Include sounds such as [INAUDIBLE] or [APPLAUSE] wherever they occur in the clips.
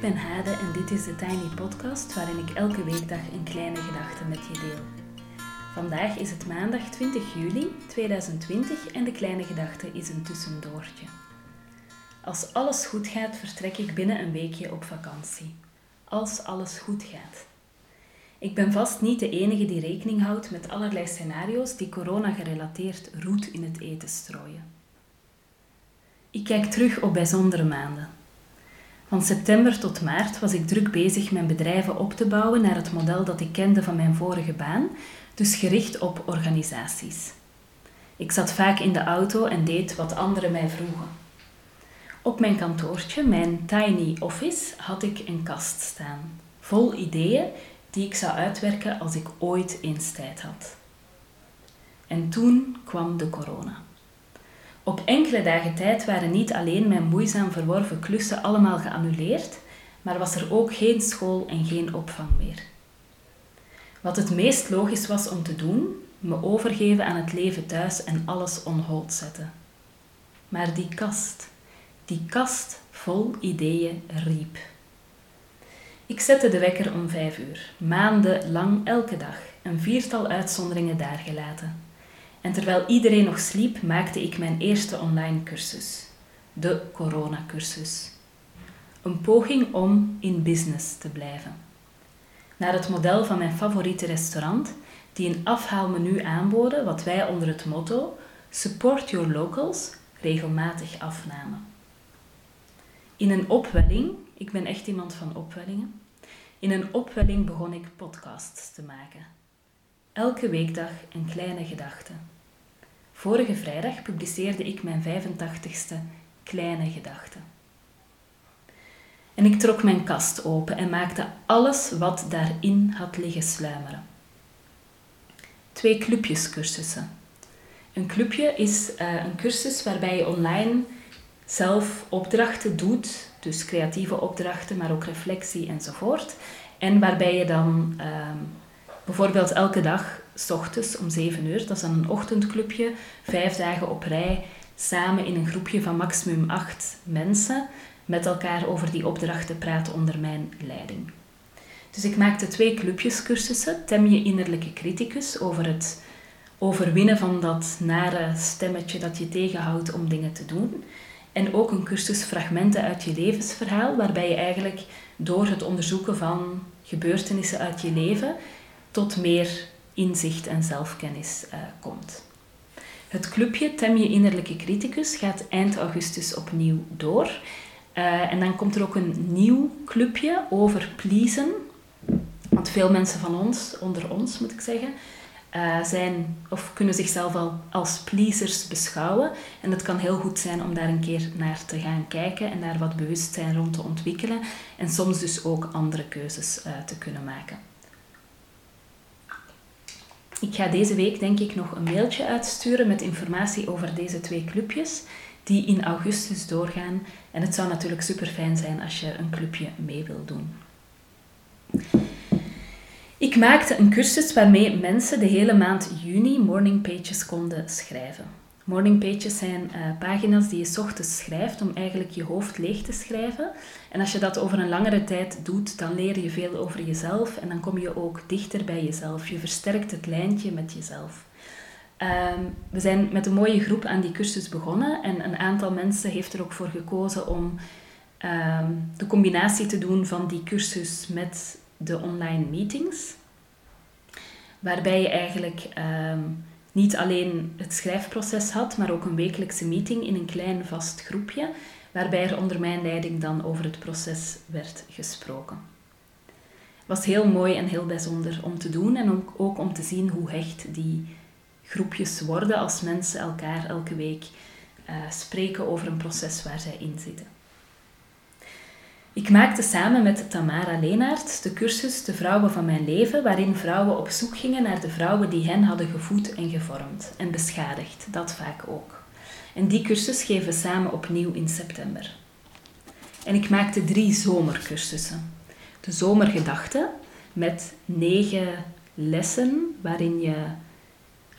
Ik ben Hade en dit is de Tiny Podcast waarin ik elke weekdag een kleine gedachte met je deel. Vandaag is het maandag 20 juli 2020 en de kleine gedachte is een tussendoortje. Als alles goed gaat, vertrek ik binnen een weekje op vakantie. Als alles goed gaat. Ik ben vast niet de enige die rekening houdt met allerlei scenario's die corona gerelateerd roet in het eten strooien. Ik kijk terug op bijzondere maanden. Van september tot maart was ik druk bezig mijn bedrijven op te bouwen naar het model dat ik kende van mijn vorige baan, dus gericht op organisaties. Ik zat vaak in de auto en deed wat anderen mij vroegen. Op mijn kantoortje, mijn tiny office, had ik een kast staan, vol ideeën die ik zou uitwerken als ik ooit eens tijd had. En toen kwam de corona. Op enkele dagen tijd waren niet alleen mijn moeizaam verworven klussen allemaal geannuleerd, maar was er ook geen school en geen opvang meer. Wat het meest logisch was om te doen, me overgeven aan het leven thuis en alles on hold zetten. Maar die kast, die kast vol ideeën riep. Ik zette de wekker om vijf uur, maandenlang elke dag, een viertal uitzonderingen daargelaten. En terwijl iedereen nog sliep, maakte ik mijn eerste online cursus, de coronacursus. Een poging om in business te blijven. Naar het model van mijn favoriete restaurant, die een afhaalmenu aanboden, wat wij onder het motto Support Your Locals regelmatig afnamen. In een opwelling, ik ben echt iemand van opwellingen, in een opwelling begon ik podcasts te maken. Elke weekdag een kleine gedachte. Vorige vrijdag publiceerde ik mijn 85ste kleine gedachte. En ik trok mijn kast open en maakte alles wat daarin had liggen sluimeren. Twee clubjescursussen. Een clubje is uh, een cursus waarbij je online zelf opdrachten doet, dus creatieve opdrachten, maar ook reflectie enzovoort. En waarbij je dan uh, bijvoorbeeld elke dag s ochtends om 7 uur. Dat is dan een ochtendclubje, vijf dagen op rij, samen in een groepje van maximum acht mensen met elkaar over die opdrachten praten onder mijn leiding. Dus ik maakte twee clubjescursussen. Tem je innerlijke criticus over het overwinnen van dat nare stemmetje dat je tegenhoudt om dingen te doen. En ook een cursus fragmenten uit je levensverhaal, waarbij je eigenlijk door het onderzoeken van gebeurtenissen uit je leven tot meer inzicht en zelfkennis uh, komt. Het clubje Tem je innerlijke criticus gaat eind augustus opnieuw door. Uh, en dan komt er ook een nieuw clubje over pleasen. Want veel mensen van ons, onder ons moet ik zeggen, uh, zijn of kunnen zichzelf al als pleasers beschouwen. En het kan heel goed zijn om daar een keer naar te gaan kijken en daar wat bewustzijn rond te ontwikkelen. En soms dus ook andere keuzes te kunnen maken. Ik ga deze week denk ik nog een mailtje uitsturen met informatie over deze twee clubjes die in augustus doorgaan. En het zou natuurlijk super fijn zijn als je een clubje mee wil doen. Ik maakte een cursus waarmee mensen de hele maand juni morning pages konden schrijven. Morning pages zijn uh, pagina's die je s ochtends schrijft om eigenlijk je hoofd leeg te schrijven. En als je dat over een langere tijd doet, dan leer je veel over jezelf en dan kom je ook dichter bij jezelf. Je versterkt het lijntje met jezelf. Um, we zijn met een mooie groep aan die cursus begonnen en een aantal mensen heeft er ook voor gekozen om um, de combinatie te doen van die cursus met de online meetings. Waarbij je eigenlijk um, niet alleen het schrijfproces had, maar ook een wekelijkse meeting in een klein vast groepje, waarbij er onder mijn leiding dan over het proces werd gesproken. Het was heel mooi en heel bijzonder om te doen en ook om te zien hoe hecht die groepjes worden als mensen elkaar elke week uh, spreken over een proces waar zij in zitten. Ik maakte samen met Tamara Leenaert de cursus De Vrouwen van Mijn Leven, waarin vrouwen op zoek gingen naar de vrouwen die hen hadden gevoed en gevormd en beschadigd, dat vaak ook. En die cursus geven we samen opnieuw in september. En ik maakte drie zomercursussen. De zomergedachte met negen lessen waarin je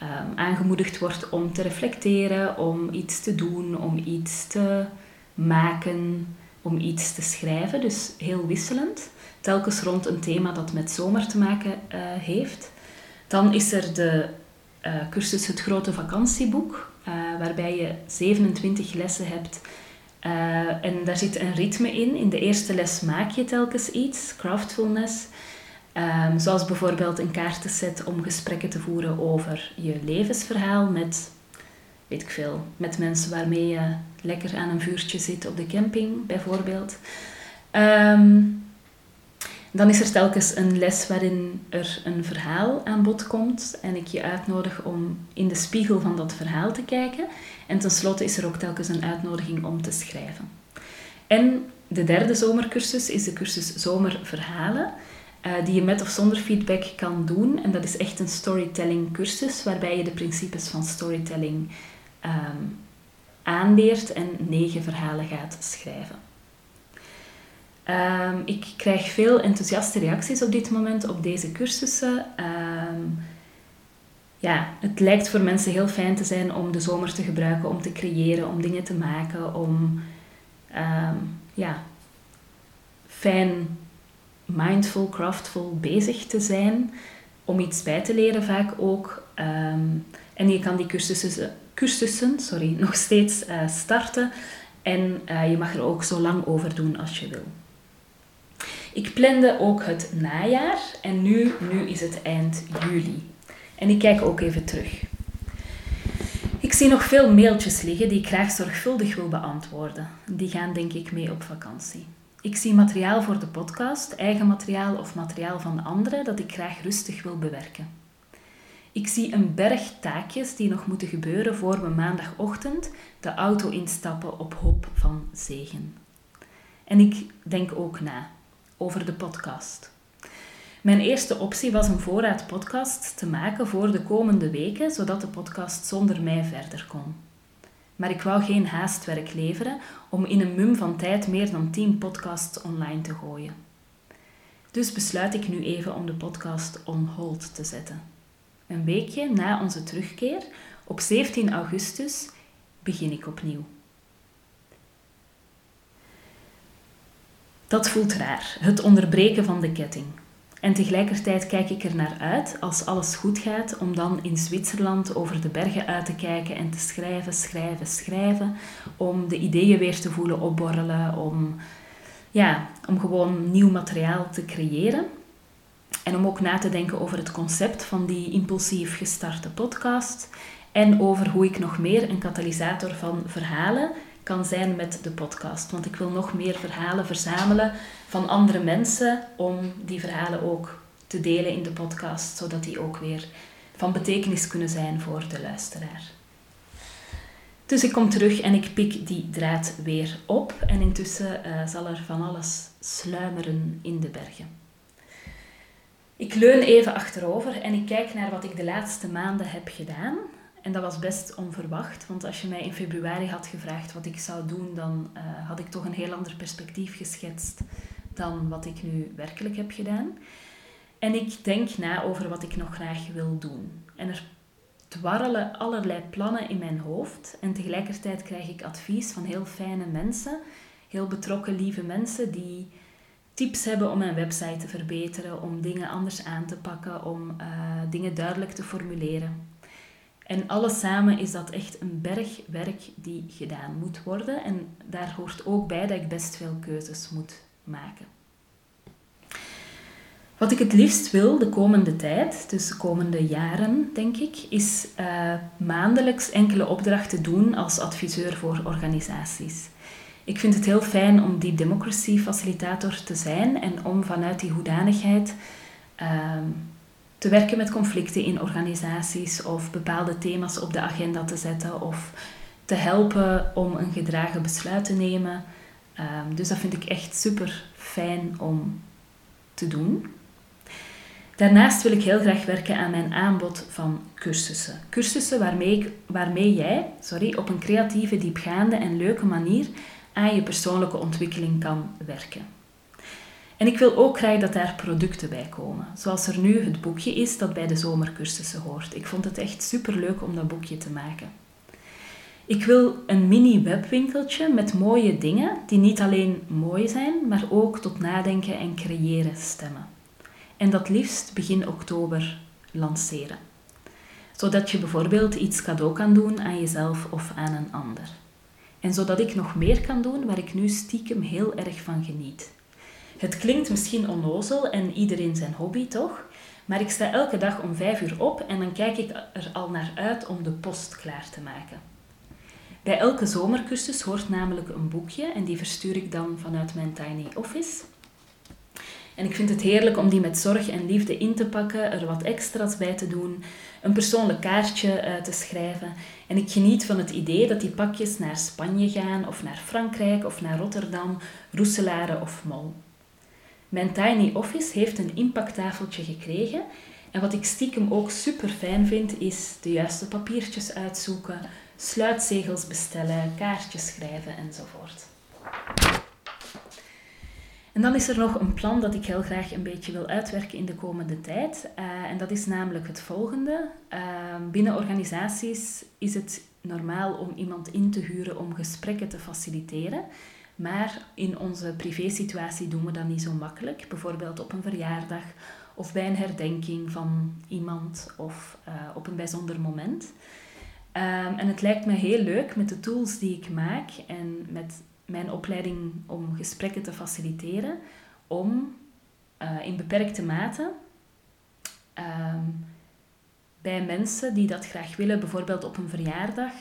um, aangemoedigd wordt om te reflecteren, om iets te doen, om iets te maken, om iets te schrijven, dus heel wisselend. Telkens rond een thema dat met zomer te maken uh, heeft. Dan is er de uh, cursus Het Grote Vakantieboek, uh, waarbij je 27 lessen hebt. en daar zit een ritme in. In de eerste les maak je telkens iets, craftfulness. Um, zoals bijvoorbeeld een kaartenset om gesprekken te voeren over je levensverhaal met, weet ik veel, met mensen waarmee je lekker aan een vuurtje zit op de camping, bijvoorbeeld. Um, dan is er telkens een les waarin er een verhaal aan bod komt en ik je uitnodig om in de spiegel van dat verhaal te kijken. En tenslotte is er ook telkens een uitnodiging om te schrijven. En de derde zomercursus is de cursus Zomerverhalen. Uh, die je met of zonder feedback kan doen. En dat is echt een storytelling cursus, waarbij je de principes van storytelling um, aanleert en negen verhalen gaat schrijven. Um, ik krijg veel enthousiaste reacties op dit moment op deze cursussen. Um, ja, het lijkt voor mensen heel fijn te zijn om de zomer te gebruiken, om te creëren, om dingen te maken, om ja, fijn mindful, craftful bezig te zijn, om iets bij te leren vaak ook. Ehm, en je kan die cursussen, cursussen sorry, [LAUGHS] nog steeds uh, starten en uh, je mag er ook zo lang over doen als je wil. Ik plande ook het najaar en nu, nu is het eind juli. En ik kijk ook even terug. Ik zie nog veel mailtjes liggen die ik graag zorgvuldig wil beantwoorden. Die gaan denk ik mee op vakantie. Ik zie materiaal voor de podcast, eigen materiaal of materiaal van anderen dat ik graag rustig wil bewerken. Ik zie een berg taakjes die nog moeten gebeuren voor we maandagochtend de auto instappen op hoop van zegen. En ik denk ook na over de podcast. Mijn eerste optie was een voorraad podcast te maken voor de komende weken, zodat de podcast zonder mij verder kon maar ik wou geen haastwerk leveren om in een mum van tijd meer dan 10 podcasts online te gooien. Dus besluit ik nu even om de podcast on hold te zetten. Een weekje na onze terugkeer, op 17 augustus, begin ik opnieuw. Dat voelt raar, het onderbreken van de ketting. En tegelijkertijd kijk ik er naar uit, als alles goed gaat, om dan in Zwitserland over de bergen uit te kijken en te schrijven, schrijven, schrijven. Om de ideeën weer te voelen opborrelen, om, ja, om gewoon nieuw materiaal te creëren. En om ook na te denken over het concept van die impulsief gestarte podcast. En over hoe ik nog meer een katalysator van verhalen kan zijn met de podcast. Want ik wil nog meer verhalen verzamelen van andere mensen om die verhalen ook te delen in de podcast, zodat die ook weer van betekenis kunnen zijn voor de luisteraar. Dus ik kom terug en ik pik die draad weer op en intussen uh, zal er van alles sluimeren in de bergen. Ik leun even achterover en ik kijk naar wat ik de laatste maanden heb gedaan. En dat was best onverwacht, want als je mij in februari had gevraagd wat ik zou doen, dan uh, had ik toch een heel ander perspectief geschetst dan wat ik nu werkelijk heb gedaan. En ik denk na over wat ik nog graag wil doen. En er dwarrelen allerlei plannen in mijn hoofd. En tegelijkertijd krijg ik advies van heel fijne mensen, heel betrokken, lieve mensen die tips hebben om mijn website te verbeteren, om dingen anders aan te pakken, om uh, dingen duidelijk te formuleren. En alles samen is dat echt een berg werk die gedaan moet worden. En daar hoort ook bij dat ik best veel keuzes moet maken. Wat ik het liefst wil de komende tijd, dus de komende jaren denk ik, is uh, maandelijks enkele opdrachten doen als adviseur voor organisaties. Ik vind het heel fijn om die democracy facilitator te zijn en om vanuit die hoedanigheid uh, te werken met conflicten in organisaties of bepaalde thema's op de agenda te zetten of te helpen om een gedragen besluit te nemen. Um, dus dat vind ik echt super fijn om te doen. Daarnaast wil ik heel graag werken aan mijn aanbod van cursussen. Cursussen waarmee, ik, waarmee jij sorry, op een creatieve, diepgaande en leuke manier aan je persoonlijke ontwikkeling kan werken. En ik wil ook graag dat daar producten bij komen. Zoals er nu het boekje is dat bij de zomercursussen hoort. Ik vond het echt super leuk om dat boekje te maken. Ik wil een mini webwinkeltje met mooie dingen die niet alleen mooi zijn, maar ook tot nadenken en creëren stemmen. En dat liefst begin oktober lanceren. Zodat je bijvoorbeeld iets cadeau kan doen aan jezelf of aan een ander. En zodat ik nog meer kan doen waar ik nu stiekem heel erg van geniet. Het klinkt misschien onnozel en iedereen zijn hobby, toch? Maar ik sta elke dag om vijf uur op en dan kijk ik er al naar uit om de post klaar te maken. Bij elke zomercursus hoort namelijk een boekje en die verstuur ik dan vanuit mijn tiny office. En ik vind het heerlijk om die met zorg en liefde in te pakken, er wat extra's bij te doen, een persoonlijk kaartje uh, te schrijven. En ik geniet van het idee dat die pakjes naar Spanje gaan, of naar Frankrijk, of naar Rotterdam, Roeselare of Mol. Mijn tiny office heeft een impacttafeltje gekregen. En wat ik stiekem ook super fijn vind, is de juiste papiertjes uitzoeken, sluitzegels bestellen, kaartjes schrijven enzovoort. En dan is er nog een plan dat ik heel graag een beetje wil uitwerken in de komende tijd. Uh, en dat is namelijk het volgende. Uh, binnen organisaties is het normaal om iemand in te huren om gesprekken te faciliteren. Maar in onze privésituatie doen we dat niet zo makkelijk. Bijvoorbeeld op een verjaardag of bij een herdenking van iemand of uh, op een bijzonder moment. Um, en het lijkt me heel leuk met de tools die ik maak en met mijn opleiding om gesprekken te faciliteren, om uh, in beperkte mate um, bij mensen die dat graag willen, bijvoorbeeld op een verjaardag,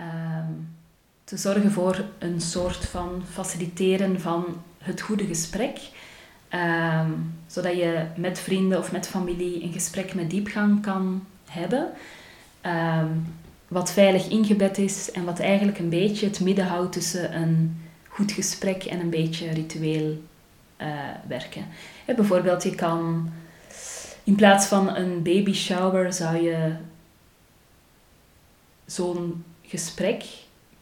um, te zorgen voor een soort van faciliteren van het goede gesprek. Um, zodat je met vrienden of met familie een gesprek met diepgang kan hebben. Wat veilig ingebed is en wat eigenlijk een beetje het midden houdt tussen een goed gesprek en een beetje ritueel uh, werken. Bijvoorbeeld, je kan in plaats van een baby shower zou je zo'n gesprek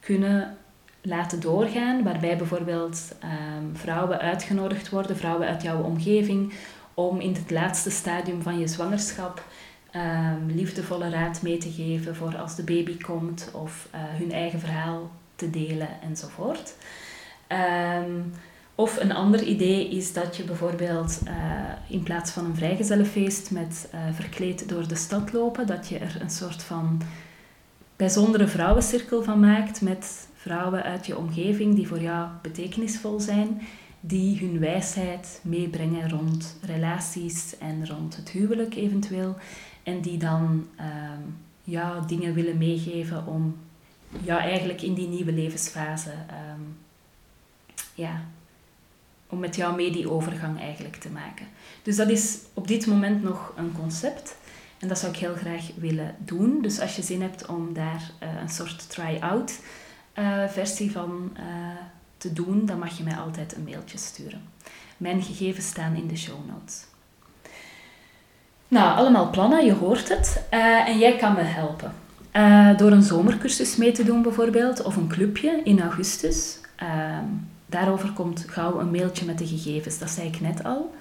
kunnen laten doorgaan, waarbij bijvoorbeeld um, vrouwen uitgenodigd worden, vrouwen uit jouw omgeving, om in het laatste stadium van je zwangerschap um, liefdevolle raad mee te geven voor als de baby komt of uh, hun eigen verhaal te delen enzovoort. Um, of een ander idee is dat je bijvoorbeeld uh, in plaats van een vrijgezellenfeest met uh, verkleed door de stad lopen, dat je er een soort van bijzondere vrouwencirkel van maakt met vrouwen uit je omgeving die voor jou betekenisvol zijn, die hun wijsheid meebrengen rond relaties en rond het huwelijk eventueel. En die dan um, ja, dingen willen meegeven om ja, eigenlijk in die nieuwe levensfase um, ja, om met jou mee die overgang eigenlijk te maken. Dus dat is op dit moment nog een concept. En dat zou ik heel graag willen doen. Dus als je zin hebt om daar uh, een soort try-out uh, versie van uh, te doen, dan mag je mij altijd een mailtje sturen. Mijn gegevens staan in de show notes. Nou, allemaal plannen, je hoort het. Uh, en jij kan me helpen. Uh, door een zomercursus mee te doen bijvoorbeeld, of een clubje in augustus. Uh, daarover komt gauw een mailtje met de gegevens, dat zei ik net al.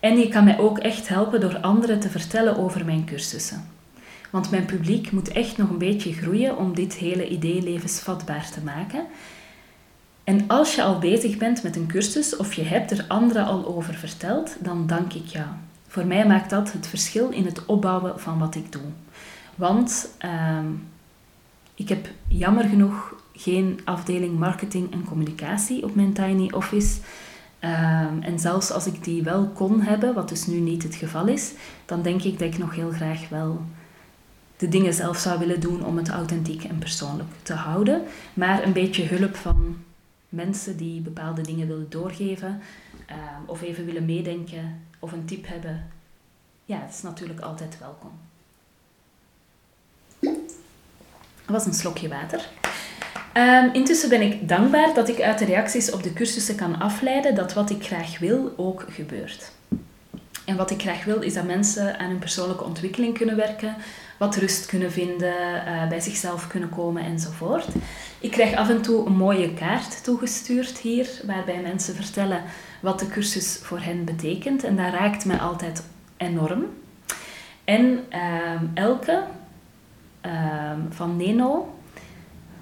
En je kan mij ook echt helpen door anderen te vertellen over mijn cursussen. Want mijn publiek moet echt nog een beetje groeien om dit hele idee levensvatbaar te maken. En als je al bezig bent met een cursus of je hebt er anderen al over verteld, dan dank ik jou. Voor mij maakt dat het verschil in het opbouwen van wat ik doe. Want uh, ik heb jammer genoeg geen afdeling marketing en communicatie op mijn tiny office. Um, en zelfs als ik die wel kon hebben, wat dus nu niet het geval is, dan denk ik dat ik nog heel graag wel de dingen zelf zou willen doen om het authentiek en persoonlijk te houden. Maar een beetje hulp van mensen die bepaalde dingen willen doorgeven um, of even willen meedenken of een tip hebben, ja, het is natuurlijk altijd welkom. Dat was een slokje water. Um, intussen ben ik dankbaar dat ik uit de reacties op de cursussen kan afleiden dat wat ik graag wil ook gebeurt. En wat ik graag wil is dat mensen aan hun persoonlijke ontwikkeling kunnen werken, wat rust kunnen vinden, uh, bij zichzelf kunnen komen enzovoort. Ik krijg af en toe een mooie kaart toegestuurd hier, waarbij mensen vertellen wat de cursus voor hen betekent. En dat raakt mij altijd enorm. En uh, Elke uh, van Neno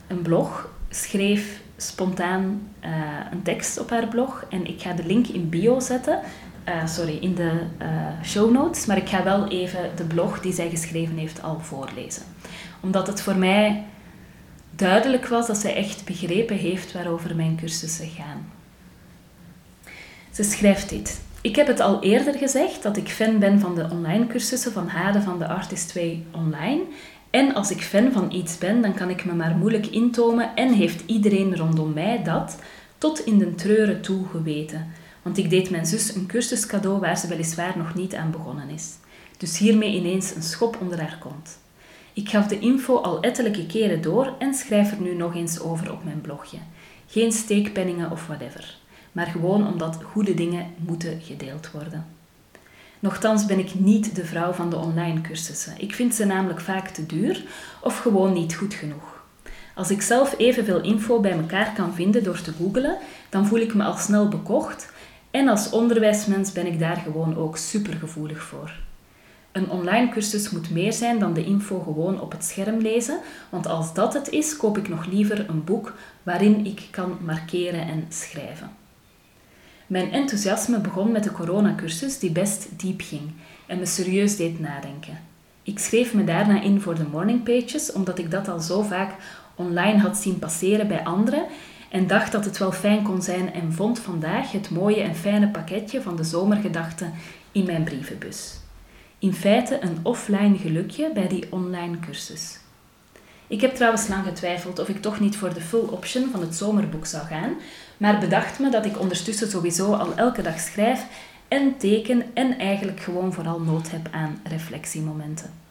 een blog, schreef spontaan uh, een tekst op haar blog en ik ga de link in bio zetten. Uh, sorry, in de uh, show notes, maar ik ga wel even de blog die zij geschreven heeft al voorlezen. Omdat het voor mij duidelijk was dat zij echt begrepen heeft waarover mijn cursussen gaan. Ze schrijft dit. Ik heb het al eerder gezegd dat ik fan ben van de online cursussen van Hade van de Artist 2 online. En als ik fan van iets ben, dan kan ik me maar moeilijk intomen en heeft iedereen rondom mij dat tot in de treuren toe geweten. Want ik deed mijn zus een cursus cadeau waar ze weliswaar nog niet aan begonnen is. Dus hiermee ineens een schop onder haar kont. Ik gaf de info al ettelijke keren door en schrijf er nu nog eens over op mijn blogje. Geen steekpenningen of whatever maar gewoon omdat goede dingen moeten gedeeld worden. Nochtans ben ik niet de vrouw van de online cursussen. Ik vind ze namelijk vaak te duur of gewoon niet goed genoeg. Als ik zelf evenveel info bij elkaar kan vinden door te googlen, dan voel ik me al snel bekocht en als onderwijsmens ben ik daar gewoon ook supergevoelig voor. Een online cursus moet meer zijn dan de info gewoon op het scherm lezen, want als dat het is, koop ik nog liever een boek waarin ik kan markeren en schrijven. Mijn enthousiasme begon met de coronacursus die best diep ging en me serieus deed nadenken. Ik schreef me daarna in voor de morning pages omdat ik dat al zo vaak online had zien passeren bij anderen en dacht dat het wel fijn kon zijn en vond vandaag het mooie en fijne pakketje van de zomergedachten in mijn brievenbus. In feite een offline gelukje bij die online cursus. Ik heb trouwens lang getwijfeld of ik toch niet voor de full option van het zomerboek zou gaan, maar bedacht me dat ik ondertussen sowieso al elke dag schrijf en teken en eigenlijk gewoon vooral nood heb aan reflectiemomenten.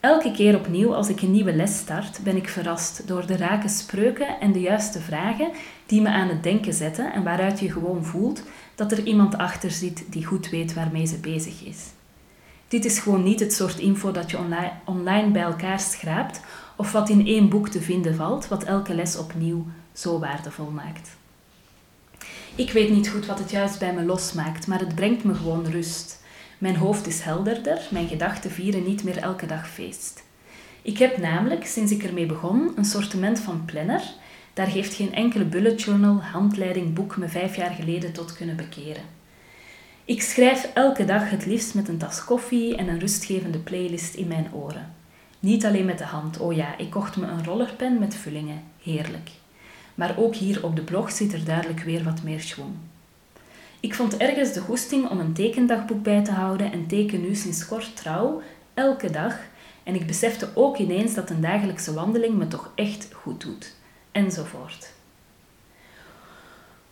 Elke keer opnieuw als ik een nieuwe les start, ben ik verrast door de rake spreuken en de juiste vragen die me aan het denken zetten en waaruit je gewoon voelt dat er iemand achter zit die goed weet waarmee ze bezig is. Dit is gewoon niet het soort info dat je online bij elkaar schraapt of wat in één boek te vinden valt, wat elke les opnieuw zo waardevol maakt. Ik weet niet goed wat het juist bij me losmaakt, maar het brengt me gewoon rust. Mijn hoofd is helderder, mijn gedachten vieren niet meer elke dag feest. Ik heb namelijk, sinds ik ermee begon, een sortiment van planner. Daar heeft geen enkele bullet journal, handleiding, boek me vijf jaar geleden tot kunnen bekeren. Ik schrijf elke dag het liefst met een tas koffie en een rustgevende playlist in mijn oren. Niet alleen met de hand, oh ja, ik kocht me een rollerpen met vullingen, heerlijk. Maar ook hier op de blog zit er duidelijk weer wat meer schwung. Ik vond ergens de goesting om een tekendagboek bij te houden en teken nu sinds kort trouw, elke dag. En ik besefte ook ineens dat een dagelijkse wandeling me toch echt goed doet. Enzovoort.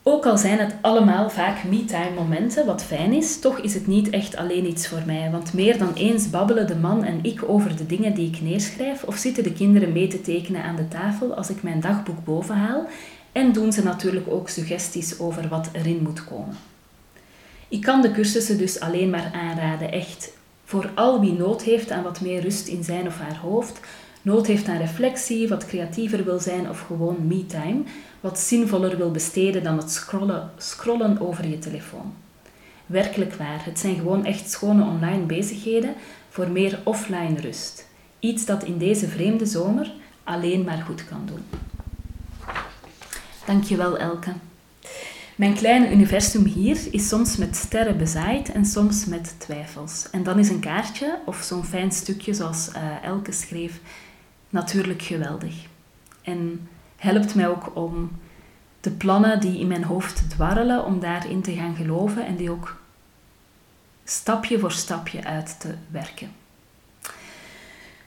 Ook al zijn het allemaal vaak me-time momenten, wat fijn is, toch is het niet echt alleen iets voor mij. Want meer dan eens babbelen de man en ik over de dingen die ik neerschrijf, of zitten de kinderen mee te tekenen aan de tafel als ik mijn dagboek bovenhaal, en doen ze natuurlijk ook suggesties over wat erin moet komen. Ik kan de cursussen dus alleen maar aanraden, echt. Voor al wie nood heeft aan wat meer rust in zijn of haar hoofd, nood heeft aan reflectie, wat creatiever wil zijn of gewoon me-time, wat zinvoller wil besteden dan het scrollen, scrollen over je telefoon. Werkelijk waar, het zijn gewoon echt schone online bezigheden voor meer offline rust. Iets dat in deze vreemde zomer alleen maar goed kan doen. Dankjewel Elke. Mijn kleine universum hier is soms met sterren bezaaid en soms met twijfels. En dan is een kaartje of zo'n fijn stukje zoals uh, Elke schreef natuurlijk geweldig. En helpt mij ook om de plannen die in mijn hoofd dwarrelen, om daarin te gaan geloven en die ook stapje voor stapje uit te werken.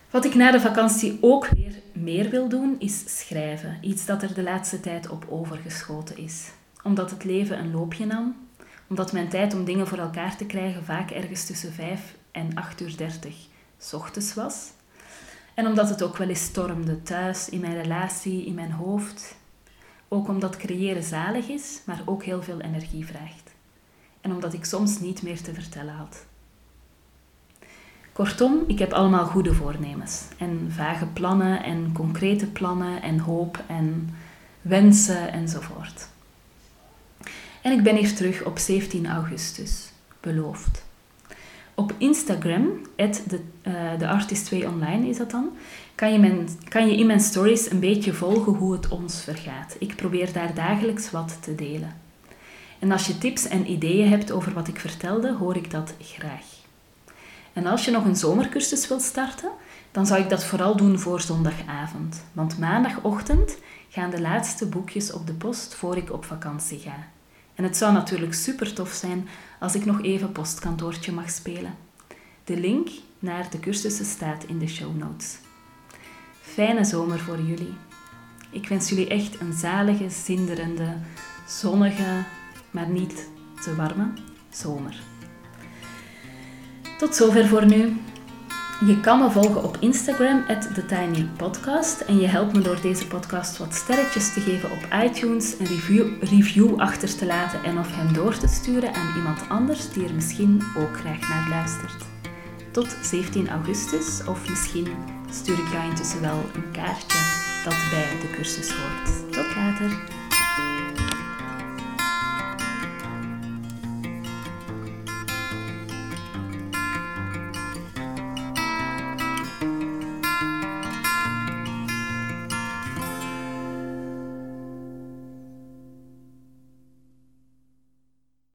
Wat ik na de vakantie ook weer meer wil doen, is schrijven. Iets dat er de laatste tijd op overgeschoten is. Omdat het leven een loopje nam, omdat mijn tijd om dingen voor elkaar te krijgen vaak ergens tussen 5 en 8 uur 30 ochtends was. En omdat het ook wel eens stormde thuis, in mijn relatie, in mijn hoofd. Ook omdat creëren zalig is, maar ook heel veel energie vraagt. En omdat ik soms niet meer te vertellen had. Kortom, ik heb allemaal goede voornemens. En vage plannen en concrete plannen en hoop en wensen enzovoort. En ik ben hier terug op 17 augustus, beloofd. Op Instagram, de, uh, de Artist 2 Online is dat dan, kan je, kan je in mijn stories een beetje volgen hoe het ons vergaat. Ik probeer daar dagelijks wat te delen. En als je tips en ideeën hebt over wat ik vertelde, hoor ik dat graag. En als je nog een zomercursus wilt starten, dan zou ik dat vooral doen voor zondagavond. Want maandagochtend gaan de laatste boekjes op de post voor ik op vakantie ga. En het zou natuurlijk super tof zijn als ik nog even postkantoortje mag spelen. De link naar de cursussen staat in de show notes. Fijne zomer voor jullie. Ik wens jullie echt een zalige, zinderende, zonnige, maar niet te warme zomer. Tot zover voor nu. Je kan me volgen op Instagram, TheTinyPodcast. En je helpt me door deze podcast wat sterretjes te geven op iTunes, een review, review achter te laten en of hem door te sturen aan iemand anders die er misschien ook graag naar luistert. Tot 17 augustus, of misschien stuur ik jou intussen wel een kaartje dat bij de cursus hoort. Tot later!